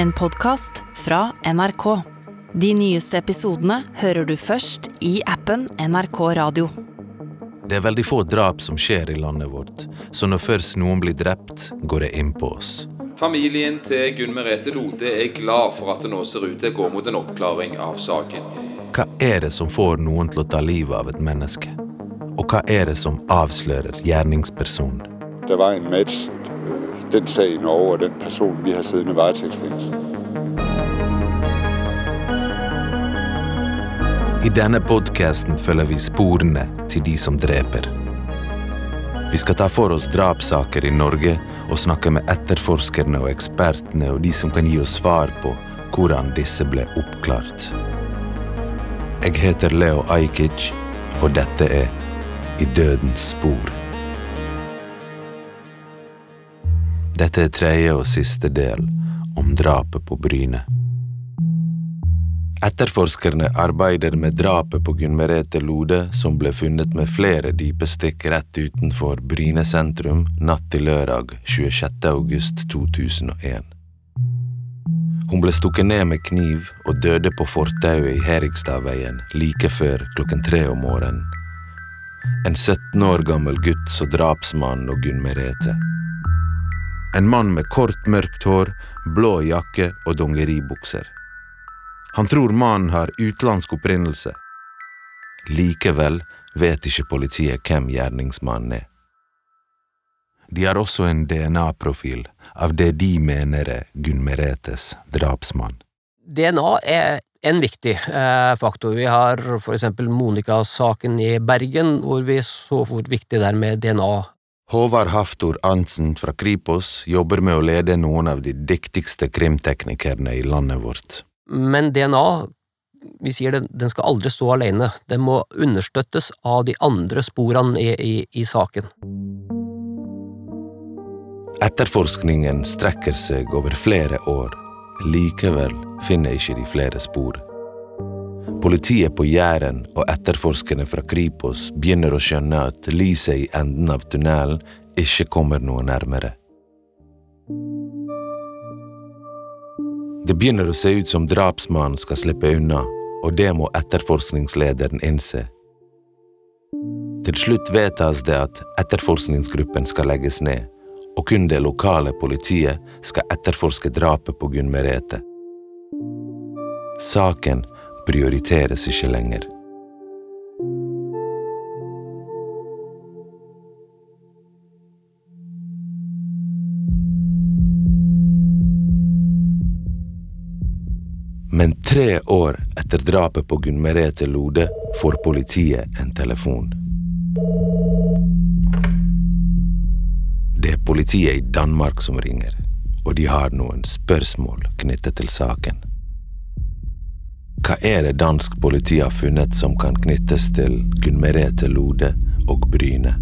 en podkast fra NRK. De nyeste episodene hører du først i appen NRK Radio. Det er veldig få drap som skjer i landet vårt, så når først noen blir drept, går det inn på oss. Familien til Gunn Merete Lode er glad for at det nå ser ut til å gå mot en oppklaring av saken. Hva er det som får noen til å ta livet av et menneske? Og hva er det som avslører gjerningspersonen? Det var en match, den sag i Norge, og den personen vi har siddende varetektsfængsel. I denne podkasten følger vi sporene til de som dreper. Vi skal ta for oss drapssaker i Norge og snakke med etterforskerne og ekspertene og de som kan gi oss svar på hvordan disse ble oppklart. Jeg heter Leo Ajkic, og dette er I dødens spor. Dette er tredje og siste del om drapet på Bryne. Etterforskerne arbeider med drapet på Gunn Merete Lode, som ble funnet med flere dypestikk rett utenfor Bryne sentrum natt til lørdag 26. august 2001. Hun ble stukket ned med kniv og døde på fortauet i Herigstadveien like før klokken tre om morgenen. En 17 år gammel gutt så drapsmannen og Gunn Merete. En mann med kort, mørkt hår, blå jakke og dongeribukser. Han tror mannen har utenlandsk opprinnelse. Likevel vet ikke politiet hvem gjerningsmannen er. De har også en DNA-profil av det de mener er Gunn Meretes drapsmann. DNA er en viktig eh, faktor. Vi har for eksempel Monica-saken i Bergen, hvor vi så hvor viktig det er med DNA. Håvard Haftor Arntzen fra Kripos jobber med å lede noen av de dyktigste krimteknikerne i landet vårt. Men DNA, vi sier det, den skal aldri stå alene. Den må understøttes av de andre sporene i, i, i saken. Etterforskningen strekker seg over flere år. Likevel finner ikke de flere spor. Politiet på Jæren og etterforskerne fra Kripos begynner å skjønne at lyset i enden av tunnelen ikke kommer noe nærmere. Det begynner å se ut som drapsmannen skal slippe unna, og det må etterforskningslederen innse. Til slutt vedtas det at etterforskningsgruppen skal legges ned, og kun det lokale politiet skal etterforske drapet på Gunn Merete. Saken prioriteres ikke lenger. Men tre år etter drapet på Gunn Merete Lode får politiet en telefon. Det er politiet i Danmark som ringer, og de har noen spørsmål knyttet til saken. Hva er det dansk politi har funnet som kan knyttes til Gunn Merete Lode og Bryne?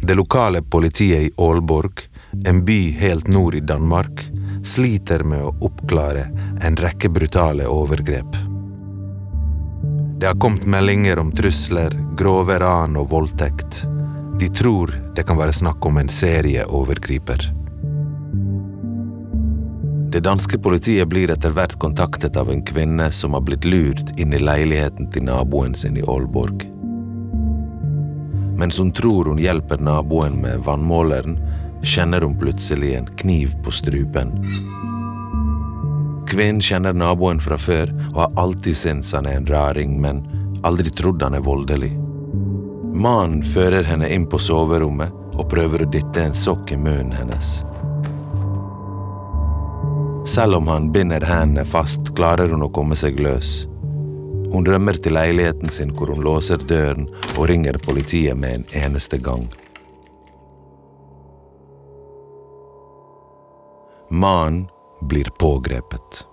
Det lokale politiet i Aalborg, en by helt nord i Danmark, sliter med å oppklare en rekke brutale overgrep. Det har kommet meldinger om trusler, grove ran og voldtekt. De tror det kan være snakk om en serieovergriper. Det danske politiet blir etter hvert kontaktet av en kvinne som har blitt lurt inn i leiligheten til naboen sin i Aalborg. Mens hun tror hun hjelper naboen med vannmåleren, kjenner hun plutselig en kniv på strupen. Kvinnen kjenner naboen fra før og har alltid syntes han er en raring, men aldri trodd han er voldelig. Mannen fører henne inn på soverommet og prøver å dytte en sokk i munnen hennes. Selv om han binder hendene fast, klarer hun å komme seg løs. Hun rømmer til leiligheten sin hvor hun låser døren og ringer politiet med en eneste gang. Mannen blir pågrepet.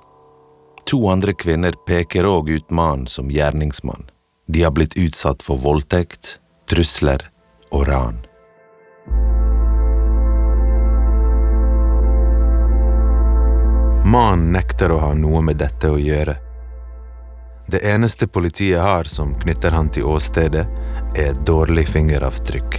To andre kvinner peker òg ut mannen som gjerningsmann. De har blitt utsatt for voldtekt, trusler og ran. Mannen nekter å ha noe med dette å gjøre. Det eneste politiet har som knytter han til åstedet, er et dårlig fingeravtrykk.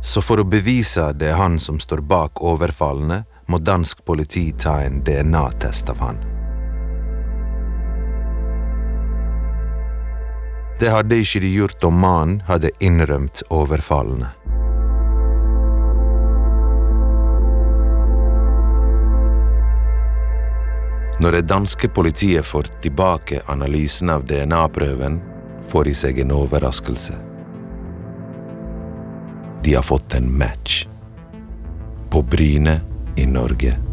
Så for å bevise det er han som står bak overfallene, må dansk politi ta en DNA-test av han. Det hadde ikke de gjort om mannen hadde innrømt overfallene. Når det danske politiet får tilbake analysen av DNA-prøven, får de seg en overraskelse. De har fått en match. På Bryne i Norge.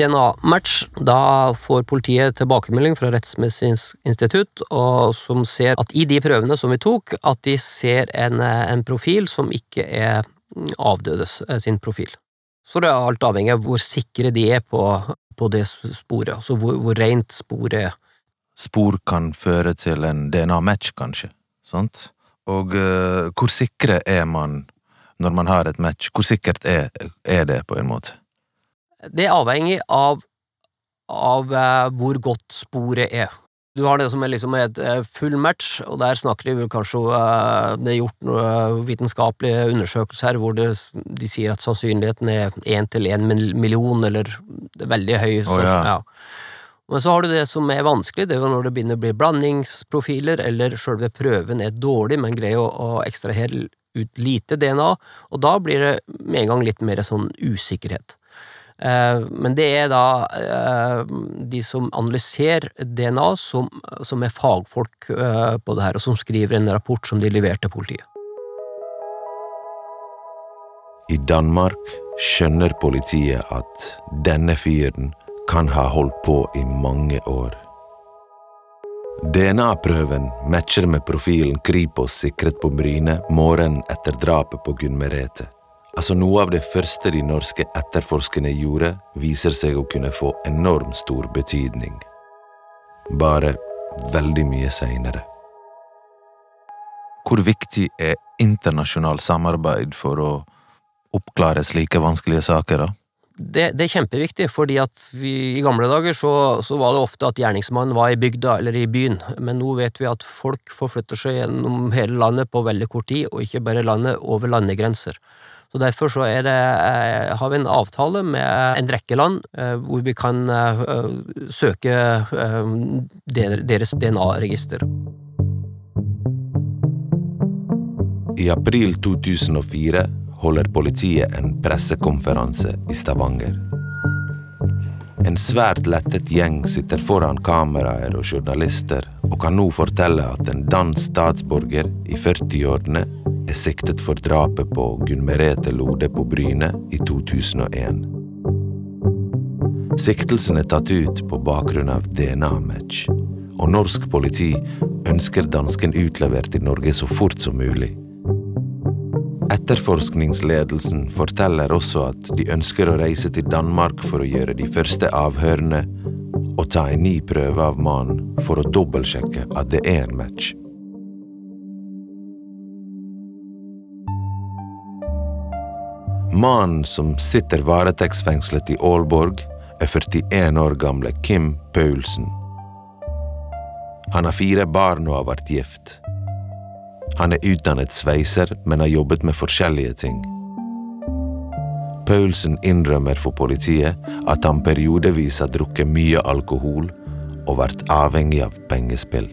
DNA-match. Da får politiet tilbakemelding fra Rettsmedisinsk institutt, og som ser at i de prøvene som vi tok, at de ser en, en profil som ikke er avdødes eh, sin profil. Så det er alt avhengig av hvor sikre de er på, på det sporet, altså hvor, hvor rent sporet er. Spor kan føre til en DNA-match, kanskje, sant? Og uh, hvor sikre er man når man har et match? Hvor sikkert er, er det, på en måte? Det er avhengig av, av uh, hvor godt sporet er. Du har det som er liksom et uh, full match, og der snakker de vel kanskje Det er gjort noen vitenskapelige undersøkelser her hvor det, de sier at sannsynligheten er én til én million, eller det er veldig høy. Oh, ja. ja. Men så har du det som er vanskelig, det er jo når det begynner å bli blandingsprofiler, eller sjølve prøven er dårlig, men greier å, å ekstrahere ut lite DNA, og da blir det med en gang litt mer sånn usikkerhet. Eh, men det er da eh, de som analyserer DNA, som, som er fagfolk eh, på det her, og som skriver en rapport som de leverer til politiet. I Danmark skjønner politiet at denne fyren kan ha holdt på i mange år. DNA-prøven matcher med profilen Kripos sikret på Bryne morgenen etter drapet på Gunn Merete. Altså Noe av det første de norske etterforskerne gjorde, viser seg å kunne få enormt stor betydning. Bare veldig mye seinere. Hvor viktig er internasjonalt samarbeid for å oppklare slike vanskelige saker, da? det, det, er kjempeviktig, fordi at vi, i gamle dager så, så, var det ofte at gjerningsmannen var i bygda eller i byen, men nå vet vi at folk forflytter seg gjennom hele landet på veldig kort tid, og ikke bare landet, over landegrenser. Så Derfor så det, eh, har vi en avtale med en rekke land eh, hvor vi kan eh, søke deres DNA-register. I april 2004 holder politiet en pressekonferanse i Stavanger. En svært lettet gjeng sitter foran kameraer og journalister og kan nå fortelle at en dansk statsborger i 40-årene er siktet for drapet på Gunn Merete Lode på Bryne i 2001. Siktelsen er tatt ut på bakgrunn av DNA-match, og norsk politi ønsker dansken utlevert i Norge så fort som mulig. Etterforskningsledelsen forteller også at de ønsker å reise til Danmark for å gjøre de første avhørene og ta en ny prøve av mannen for å dobbeltsjekke at det er en match. Mannen som sitter varetektsfengslet i Aalborg, er 41 år gamle Kim Paulsen. Han har fire barn og har vært gift. Han er utdannet sveiser, men har jobbet med forskjellige ting. Paulsen innrømmer for politiet at han periodevis har drukket mye alkohol og vært avhengig av pengespill.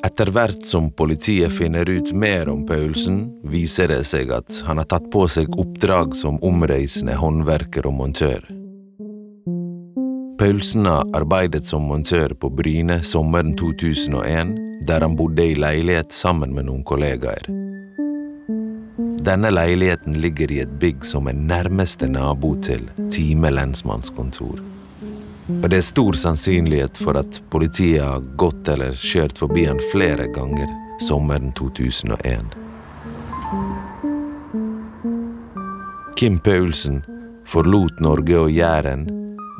Etter hvert som politiet finner ut mer om Paulsen, viser det seg at han har tatt på seg oppdrag som omreisende håndverker og montør. Paulsen har arbeidet som montør på Bryne sommeren 2001, der han bodde i leilighet sammen med noen kollegaer. Denne leiligheten ligger i et bygg som er nærmeste nabo til Time lensmannskontor. Og det er stor sannsynlighet for at politiet har gått eller kjørt forbi han flere ganger sommeren 2001. Kim Paulsen forlot Norge og Jæren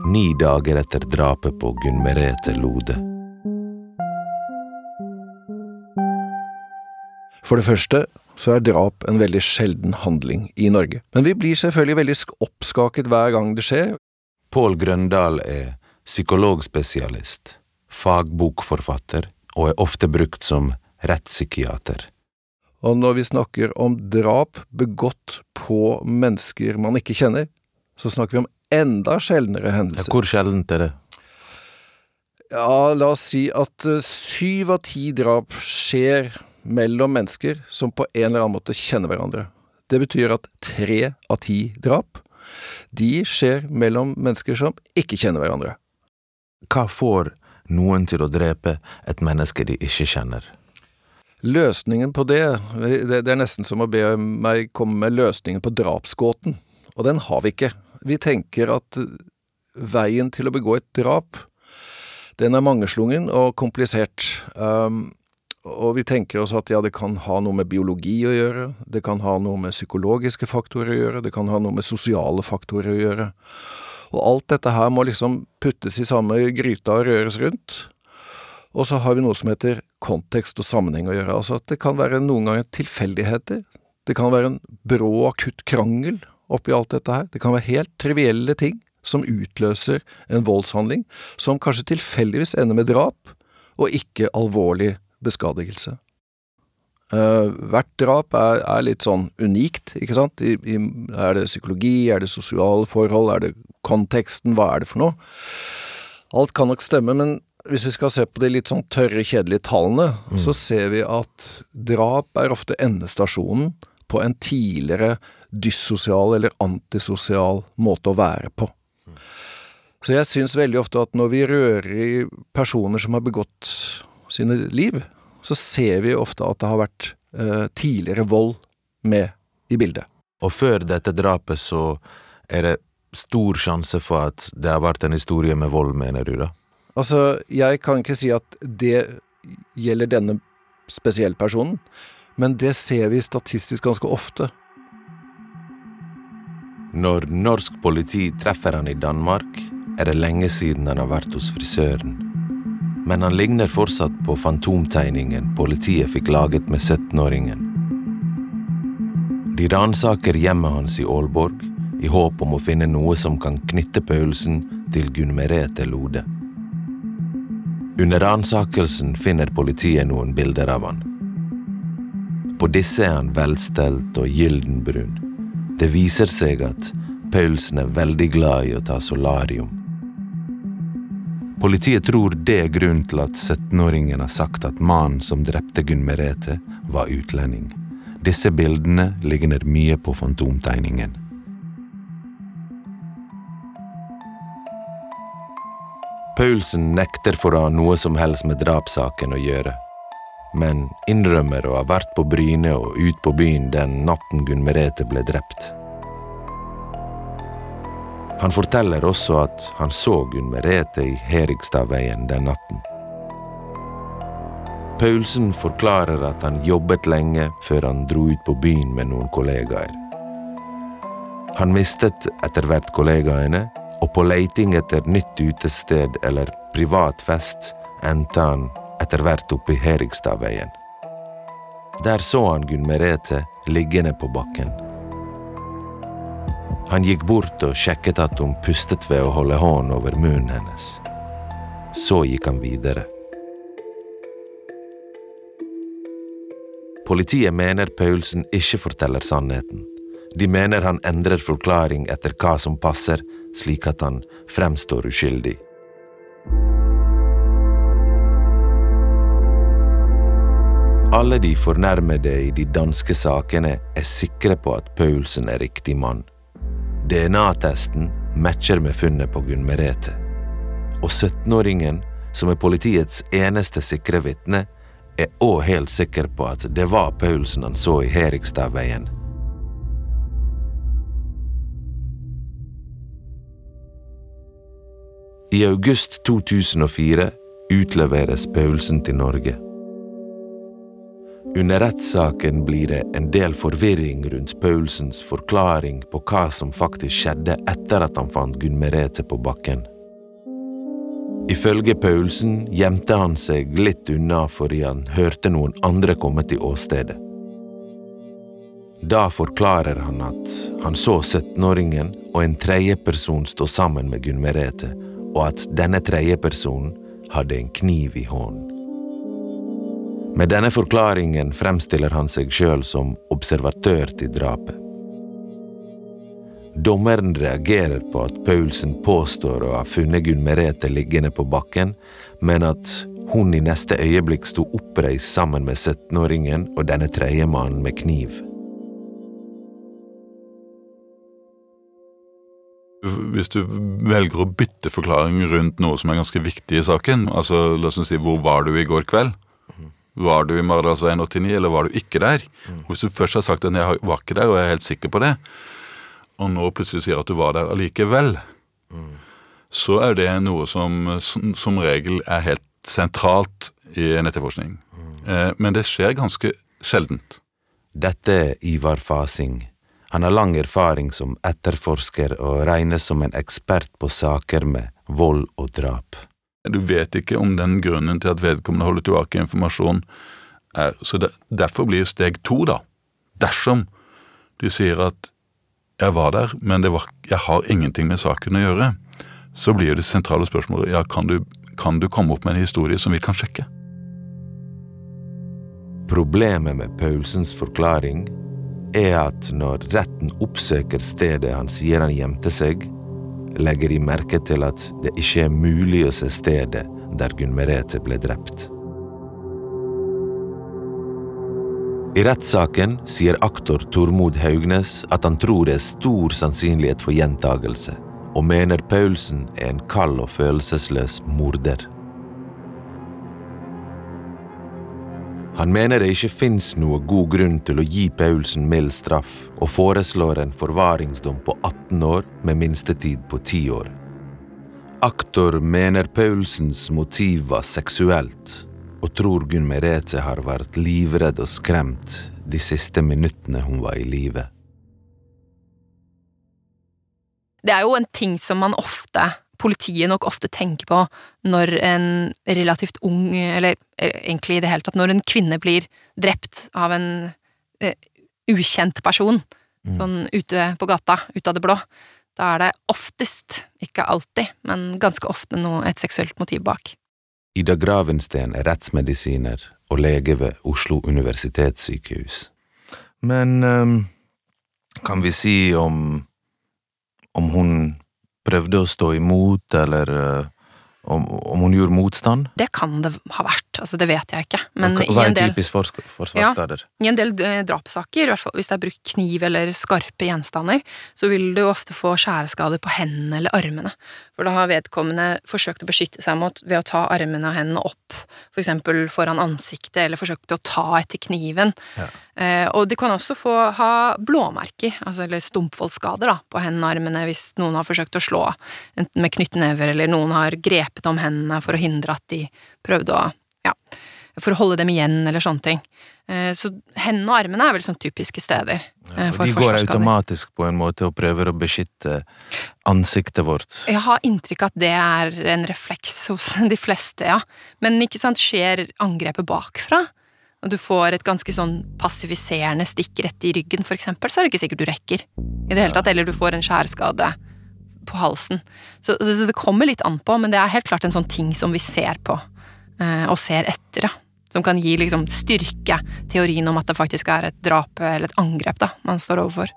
ni dager etter drapet på Gunn Merete Lode. For det første så er drap en veldig sjelden handling i Norge. Men vi blir selvfølgelig veldig oppskaket hver gang det skjer. Pål Grøndal er psykologspesialist, fagbokforfatter og er ofte brukt som rettspsykiater. Og når vi snakker om drap begått på mennesker man ikke kjenner, så snakker vi om enda sjeldnere hendelser. Hvor sjeldent er det? Ja, la oss si at eh, syv av ti drap skjer mellom mennesker som på en eller annen måte kjenner hverandre. Det betyr at tre av ti drap, de skjer mellom mennesker som ikke kjenner hverandre. Hva får noen til å drepe et menneske de ikke kjenner? Løsningen på det, det er nesten som å be meg komme med løsningen på drapsgåten, og den har vi ikke. Vi tenker at veien til å begå et drap, den er mangeslungen og komplisert. Um, og vi tenker oss at ja, det kan ha noe med biologi å gjøre, det kan ha noe med psykologiske faktorer å gjøre, det kan ha noe med sosiale faktorer å gjøre. Og alt dette her må liksom puttes i samme gryta og røres rundt. Og så har vi noe som heter kontekst og sammenheng å gjøre. Altså at det kan være noen ganger tilfeldigheter. Det kan være en brå, akutt krangel oppi alt dette her. Det kan være helt trivielle ting som utløser en voldshandling, som kanskje tilfeldigvis ender med drap, og ikke alvorlig beskadigelse. Uh, hvert drap er, er, litt sånn unikt, ikke sant. I, i, er det psykologi, er det sosiale forhold, er det konteksten, hva er det for noe? Alt kan nok stemme, men hvis vi skal se på de litt sånn tørre, kjedelige tallene, mm. så ser vi at drap er ofte endestasjonen på en tidligere dyssosial eller antisosial måte å være på. Så jeg syns veldig ofte at når vi rører i personer som har begått sine liv, så ser vi ofte at det har vært eh, tidligere vold med i bildet. Og før dette drapet så er det stor sjanse for at det har vært en historie med vold, mener du da? Altså, jeg kan ikke si at det gjelder denne spesielle personen, men det ser vi statistisk ganske ofte. Når norsk politi treffer han i Danmark, er det lenge siden han har vært hos frisøren. Men han ligner fortsatt på fantomtegningen politiet fikk laget med 17-åringen. De ransaker hjemmet hans i Aalborg i håp om å finne noe som kan knytte Paulsen til Gunn Merete Lode. Under ransakelsen finner politiet noen bilder av han. På disse er han velstelt og gyldenbrun. Det viser seg at Paulsen er veldig glad i å ta solarium. Politiet tror det er grunnen til at 17-åringen har sagt at mannen som drepte Gunn Merete, var utlending. Disse bildene ligner mye på fantomtegningen. Paulsen nekter for å ha noe som helst med drapssaken å gjøre, men innrømmer å ha vært på Bryne og ut på byen den natten Gunn Merete ble drept. Han forteller også at han så Gunn Merete i Herigstadveien den natten. Paulsen forklarer at han jobbet lenge før han dro ut på byen med noen kollegaer. Han mistet etter hvert kollegaene, og på leiting etter nytt utested eller privat fest endte han etter hvert oppe i Herigstadveien. Der så han Gunn Merete liggende på bakken. Han gikk bort og sjekket at hun pustet ved å holde hånden over munnen hennes. Så gikk han videre. Politiet mener Paulsen ikke forteller sannheten. De mener han endrer forklaring etter hva som passer, slik at han fremstår uskyldig. Alle de fornærmede i de danske sakene er sikre på at Paulsen er riktig mann. DNA-testen matcher med funnet på Gunn Merete. Og 17-åringen, som er politiets eneste sikre vitne, er òg helt sikker på at det var Paulsen han så i Herigstadveien. I august 2004 utleveres Paulsen til Norge. Under rettssaken blir det en del forvirring rundt Paulsens forklaring på hva som faktisk skjedde etter at han fant Gunn Merete på bakken. Ifølge Paulsen gjemte han seg litt unna fordi han hørte noen andre komme til åstedet. Da forklarer han at han så 17-åringen og en tredjeperson stå sammen med Gunn Merete, og at denne tredjepersonen hadde en kniv i hånden. Med denne forklaringen fremstiller han seg sjøl som observatør til drapet. Dommeren reagerer på at Paulsen påstår å ha funnet Gunn Merete liggende på bakken, men at hun i neste øyeblikk sto oppreist sammen med 17-åringen og denne tredjemannen med kniv. Hvis du velger å bytte forklaring rundt noe som er ganske viktig i saken, altså la oss si hvor var du i går kveld? Var du i Maridalsveien 89, eller var du ikke der? Hvis du først har sagt at jeg var ikke der, og jeg er helt sikker på det, og nå plutselig sier at du var der allikevel, så er det noe som, som regel er helt sentralt i en etterforskning. Eh, Men det skjer ganske sjeldent. Dette er Ivar Fasing. Han har lang erfaring som etterforsker og regnes som en ekspert på saker med vold og drap. Du vet ikke om den grunnen til at vedkommende holder tilbake informasjon er Så derfor blir steg to, da, dersom du sier at jeg var der, men var, jeg har ingenting med saken å gjøre, så blir det sentrale spørsmålet ja, kan du, kan du komme opp med en historie som vi kan sjekke? Problemet med Paulsens forklaring er at når retten oppsøker stedet han sier han gjemte seg, legger de merke til at det ikke er mulig å se stedet der Gunn Merete ble drept. I rettssaken sier aktor Tormod Haugnes at han tror det er stor sannsynlighet for gjentagelse, og mener Paulsen er en kald og følelsesløs morder. Han mener det ikke fins noe god grunn til å gi Paulsen mild straff, og foreslår en forvaringsdom på 18 år med minstetid på 10 år. Aktor mener Paulsens motiv var seksuelt, og tror Gunn Merete har vært livredd og skremt de siste minuttene hun var i live. Det er jo en ting som man ofte, politiet nok ofte tenker på når en relativt ung, eller eh, egentlig i det hele tatt, når en kvinne blir drept av en eh, ukjent person, sånn ute på gata, ut av det blå. Da er det oftest, ikke alltid, men ganske ofte noe, et seksuelt motiv bak. Ida Gravensten er rettsmedisiner og lege ved Oslo universitetssykehus. Men um, kan vi si om om hun prøvde å stå imot, eller eh, om, om hun gjorde motstand? Det kan det ha vært, altså det vet jeg ikke, men Hva er en del typisk forsvarsskader? Ja, I en del eh, drapssaker, hvis det er brukt kniv eller skarpe gjenstander, så vil du ofte få skjæreskader på hendene eller armene. For da har vedkommende forsøkt å beskytte seg mot ved å ta armene og hendene opp, for eksempel foran ansiktet, eller forsøkt å ta etter kniven. Eh, og de kan også få ha blåmerker, altså eller stumpvollskader da, på hendene og armene hvis noen har forsøkt å slå, enten med knyttnever eller noen har grepet om hendene for å hindre at de prøvde å ja, for å holde dem igjen, eller sånne ting. Eh, Så hendene og armene er vel sånn typiske steder eh, Og for de går automatisk på en måte og prøver å beskytte ansiktet vårt. Jeg har inntrykk av at det er en refleks hos de fleste, ja. Men ikke sant, skjer angrepet bakfra, og du får et ganske sånn passiviserende stikk rett i ryggen, for eksempel, så er det ikke sikkert du rekker i det hele tatt, eller du får en skjærskade på halsen. Så, så, det kommer litt an på, men det er helt klart en sånn ting som vi ser på, eh, og ser etter, ja. Som kan gi liksom styrke teorien om at det faktisk er et drap eller et angrep da, man står overfor.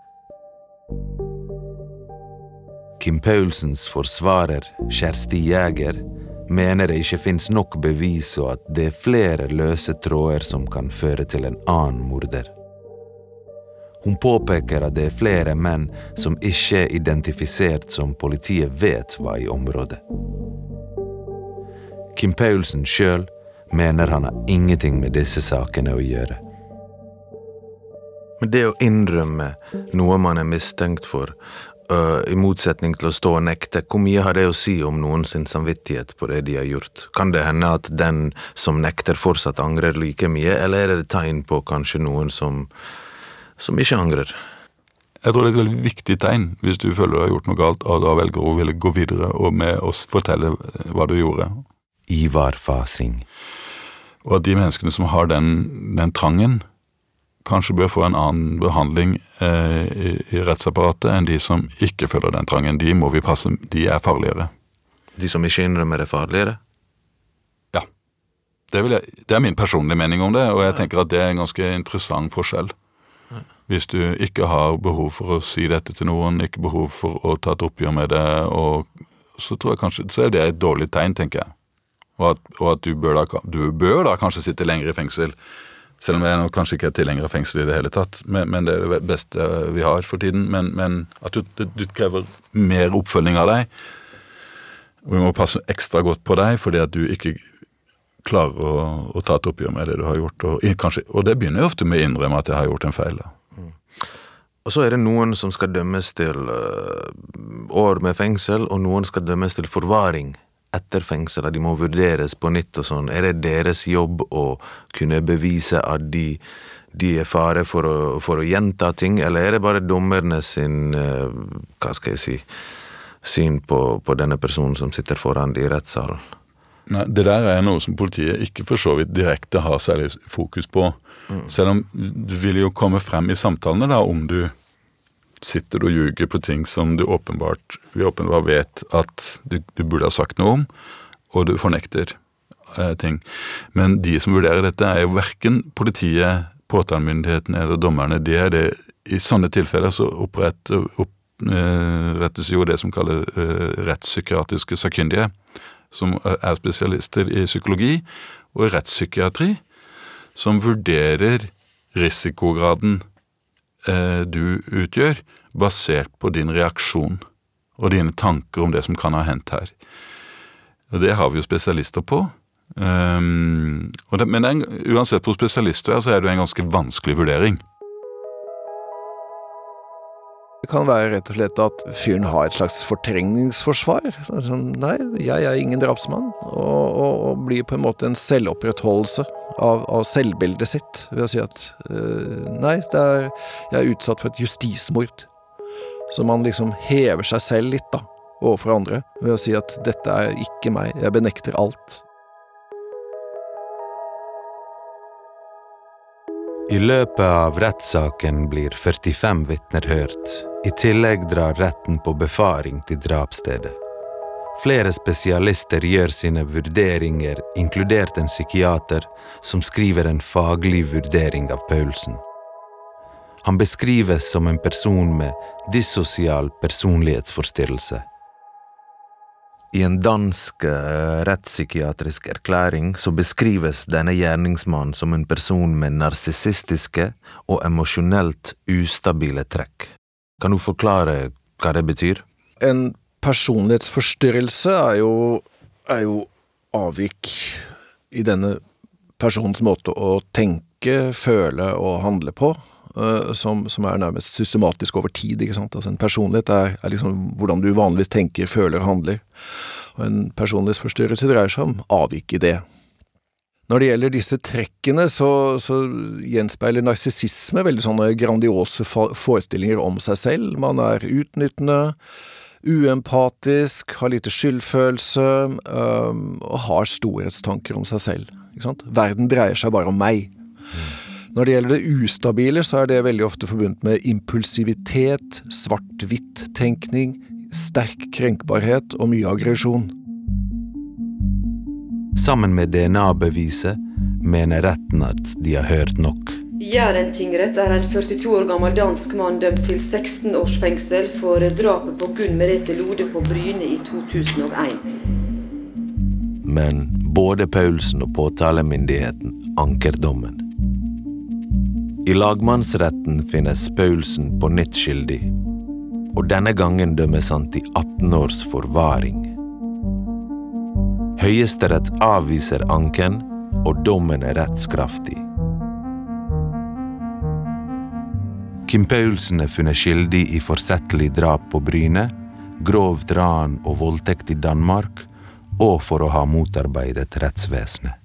Kim Paulsens forsvarer, Kjersti Jæger, mener det ikke finnes nok bevis og at det er flere løse tråder som kan føre til en annen morder. Hun påpeker at det er flere menn som ikke er identifisert som politiet vet var i området. Kim Paulsen sjøl mener han har ingenting med disse sakene å gjøre. Men det å innrømme noe man er mistenkt for, i motsetning til å stå og nekte, hvor mye har det å si om noen sin samvittighet på det de har gjort? Kan det hende at den som nekter fortsatt angrer like mye, eller er det tegn på kanskje noen som, som ikke angrer? Jeg tror det er et veldig viktig tegn hvis du føler du har gjort noe galt, og da velger å ville gå videre og med oss fortelle hva du gjorde. Ivar Fasing. Og at de menneskene som har den, den trangen, kanskje bør få en annen behandling eh, i, i rettsapparatet enn de som ikke føler den trangen. De må vi passe, de er farligere. De som ikke innrømmer det farligere? Ja. Det, jeg, det er min personlige mening om det, og jeg tenker at det er en ganske interessant forskjell. Hvis du ikke har behov for å si dette til noen, ikke behov for å ta et oppgjør med det, så tror jeg kanskje, så er det et dårlig tegn, tenker jeg. Og at, og at du, bør da, du bør da kanskje sitte lenger i fengsel selv om jeg nå kanskje ikke er tilhenger av fengsel i det hele tatt, men, men, det er det beste vi har for tiden. Men, men at du, du, krever mer oppfølging av deg. Og vi må passe ekstra godt på deg fordi at du ikke klarer å, å ta et oppgjør med det du har gjort. Og, kanskje, og det begynner jo ofte med å innrømme at jeg har gjort en feil. da. Mm. Og så er det noen som skal dømmes til uh, år med fengsel, og noen skal dømmes til forvaring etter fengselet, de må vurderes på nytt og sånn. Er det deres jobb å kunne bevise at de, de er fare for å, for å, gjenta ting, eller er det bare dommerne sin uh, Hva skal jeg si syn på, på, denne personen som sitter foran de i rettssalen? Nei, Det der er noe som politiet ikke for så vidt direkte har særlig fokus på. Mm. Selv om du vil jo komme frem i samtalene da om du sitter og ljuger på ting som du åpenbart, vi åpenbart vet at du, du burde ha sagt noe om, og du fornekter eh, ting. Men de som vurderer dette, er jo verken politiet, påtalemyndigheten eller dommerne. De er det, I sånne tilfeller så opprettes opp, jo det som kalles eh, rettspsykiatriske sakkyndige, som er spesialister i psykologi og rettspsykiatri, som vurderer risikograden Eh, du utgjør, basert på din reaksjon og dine tanker om det som kan ha hendt her. Og Det har vi jo spesialister på. Um, det, men en, uansett hvor spesialist du er, så er det en ganske vanskelig vurdering. Det kan være rett og slett at fyren har et slags fortrengningsforsvar. Sånn, nei, jeg er ingen drapsmann. Og, og, og, blir på en måte en selvopprettholdelse av, av selvbildet sitt ved å si at øh, nei, er, jeg er utsatt for et justismord. Så man liksom hever seg selv litt, da, overfor andre, ved å si at dette er ikke meg, jeg benekter alt. I løpet av rettssaken blir 45 vitner hørt. I tillegg drar retten på befaring til drapsstedet. Flere spesialister gjør sine vurderinger, inkludert en psykiater, som skriver en faglig vurdering av Paulsen. Han beskrives som en person med dissosial personlighetsforstyrrelse. I en dansk uh, rettspsykiatrisk erklæring så beskrives denne gjerningsmannen som en person med narsissistiske og emosjonelt ustabile trekk. Kan du forklare hva det betyr? En personlighetsforstyrrelse er jo, er jo avvik i denne personens måte å tenke, føle og handle på, uh, som, som, er nærmest systematisk over tid. ikke sant? Altså En personlighet er, er liksom hvordan du vanligvis tenker, føler og handler. Og en personlighetsforstyrrelse dreier seg om avvik i det. Når det gjelder disse trekkene, så, så gjenspeiler narsissisme veldig sånne grandiose forestillinger om seg selv. Man er utnyttende, uempatisk, har lite skyldfølelse um, og har storhetstanker om seg selv. Verden dreier seg bare om meg. Når det gjelder det ustabile, så er det veldig ofte forbundet med impulsivitet, svart-hvitt-tenkning, sterk krenkbarhet og mye aggresjon. Sammen med DNA-beviset mener retten at de har hørt nok. Jæren tingrett er en 42 år gammel dansk mann dømt til 16 års fengsel for drapet på Gunn Merete Lode på Bryne i 2001. Men både Paulsen og påtalemyndigheten anker dommen. I lagmannsretten finnes Paulsen på nytt skyldig, og denne gangen dømmes han til 18 års forvaring. Høyesterett avviser anken, og dommen er rettskraftig. Kim Paulsen er funnet skyldig i forsettlig drap på Bryne, grovt ran og voldtekt i Danmark, og for å ha motarbeidet rettsvesenet.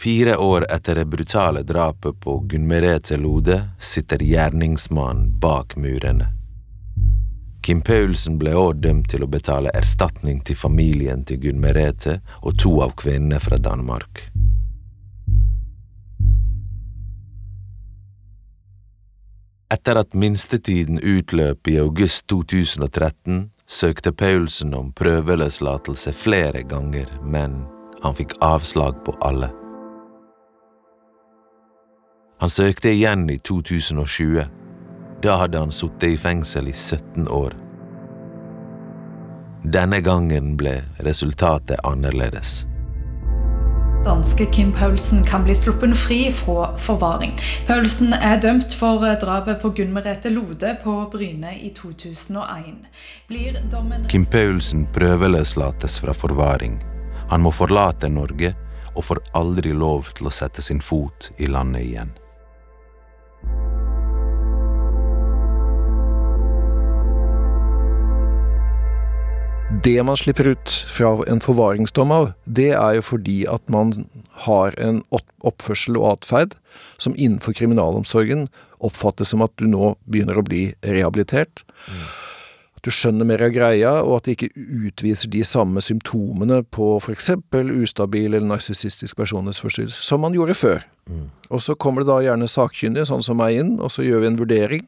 Fire år etter det brutale drapet på Gunn Merete Lode sitter gjerningsmannen bak murene. Kim Paulsen ble også dømt til å betale erstatning til familien til Gunn Merete og to av kvinnene fra Danmark. Etter at minstetiden utløp i august 2013, søkte Paulsen om prøveløslatelse flere ganger, men han fikk avslag på alle. Han søkte igjen i 2020. Da hadde han sittet i fengsel i 17 år. Denne gangen ble resultatet annerledes. Danske Kim Paulsen kan bli sluppet fri fra forvaring. Paulsen er dømt for drapet på Gunn Merete Lode på Bryne i 2001. Blir dommen Kim Paulsen prøveløslates fra forvaring. Han må forlate Norge og får aldri lov til å sette sin fot i landet igjen. Det man slipper ut fra en forvaringsdom av, det er jo fordi at man har en oppførsel og atferd som innenfor kriminalomsorgen oppfattes som at du nå begynner å bli rehabilitert. Mm. At du skjønner mer av greia, og at det ikke utviser de samme symptomene på f.eks. ustabil eller narsissistisk personlighetsforstyrrelse som man gjorde før. Mm. Og så kommer det da gjerne sakkyndige, sånn som meg, inn, og så gjør vi en vurdering.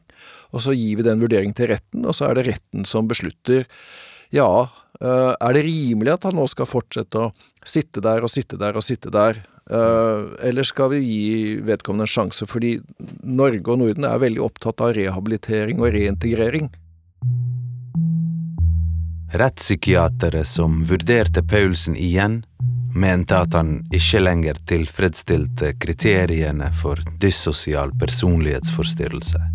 Og så gir vi den vurderingen til retten, og så er det retten som beslutter ja, er det rimelig at han nå skal fortsette å sitte der og sitte der og sitte der? Eh, eller skal vi gi vedkommende en sjanse, fordi Norge og Norden er veldig opptatt av rehabilitering og reintegrering. Rettspsykiatere som vurderte Paulsen igjen, mente at han ikke lenger tilfredsstilte kriteriene for dyssosial personlighetsforstyrrelse.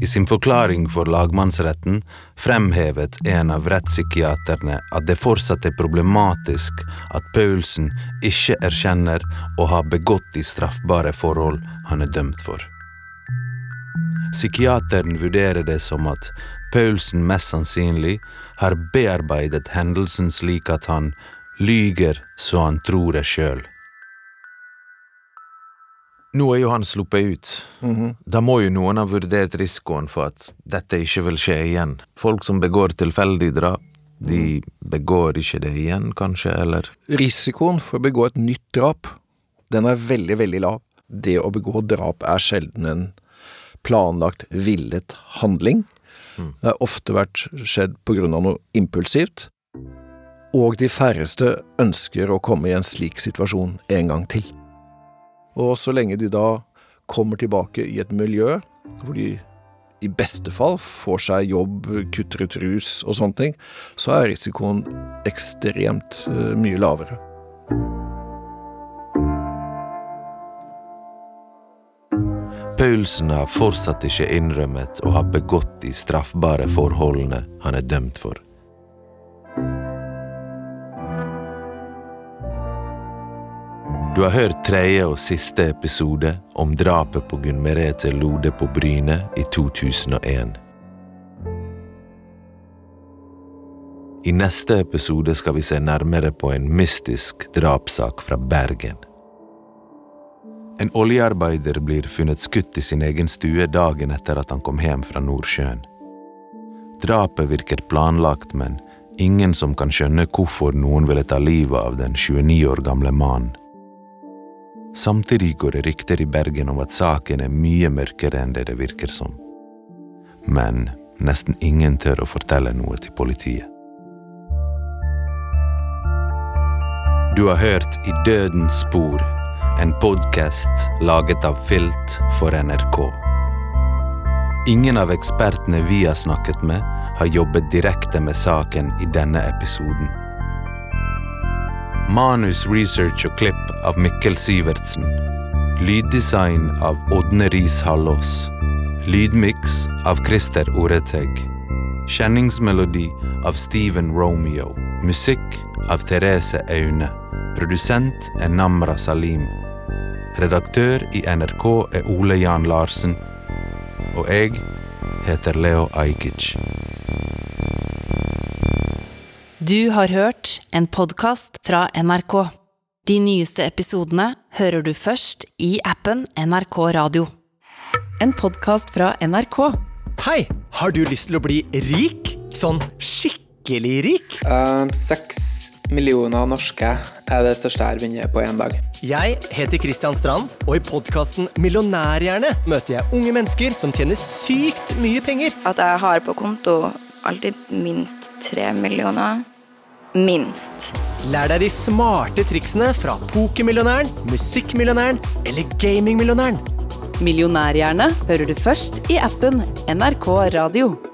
I sin forklaring for lagmannsretten fremhevet en av rettspsykiaterne at det fortsatt er problematisk at Paulsen ikke erkjenner å ha begått de straffbare forhold han er dømt for. Psykiateren vurderer det som at Paulsen mest sannsynlig har bearbeidet hendelsen slik at han lyger så han tror det sjøl. Nå er jo han sluppet ut. Mm -hmm. Da må jo noen ha vurdert risikoen for at dette ikke vil skje igjen. Folk som begår tilfeldig drap, de begår ikke det igjen, kanskje, eller? Risikoen for å begå et nytt drap, den er veldig, veldig lav. Det å begå drap er sjelden en planlagt, villet handling. Mm. Det har ofte vært skjedd på grunn av noe impulsivt. Og de færreste ønsker å komme i en slik situasjon en gang til. Og så lenge de da kommer tilbake i et miljø hvor de i beste fall får seg jobb, kutter ut rus og sånne ting, så er risikoen ekstremt uh, mye lavere. Paulsen har fortsatt ikke innrømmet å ha begått de straffbare forholdene han er dømt for. Du har hørt tredje og siste episode om drapet på Gunn Merete Lode på Bryne i 2001. I neste episode skal vi se nærmere på en mystisk drapssak fra Bergen. En oljearbeider blir funnet skutt i sin egen stue dagen etter at han kom hjem fra Nordsjøen. Drapet virker planlagt, men ingen som kan skjønne hvorfor noen ville ta livet av den 29 år gamle mannen. Samtidig går det rykter i Bergen om at saken er mye mørkere enn det det virker som. Men nesten ingen tør å fortelle noe til politiet. Du har hørt I dødens spor, en podkast laget av Filt for NRK. Ingen av ekspertene vi har snakket med, har jobbet direkte med saken i denne episoden. Manus, research og klipp av Mikkel Sivertsen. Lyddesign av Ådne Riis Hallås. Lydmiks av Christer Oreteg. Kjenningsmelodi av Steven Romeo. Musikk av Therese Aune. Produsent er Namra Salim. Redaktør i NRK er Ole Jan Larsen. Og jeg heter Leo Ajkic. Du har hørt en podkast fra NRK. De nyeste episodene hører du først i appen NRK Radio. En podkast fra NRK. Hei! Har du lyst til å bli rik? Sånn skikkelig rik? Uh, millioner norske er det største jeg har vunnet på én dag. Jeg heter Kristian Strand, og i podkasten Millionærhjerne møter jeg unge mennesker som tjener sykt mye penger. At jeg har på konto alltid minst tre millioner. Minst. Lær deg de smarte triksene fra pokermillionæren, musikkmillionæren eller gamingmillionæren. Millionærhjerne hører du først i appen NRK Radio.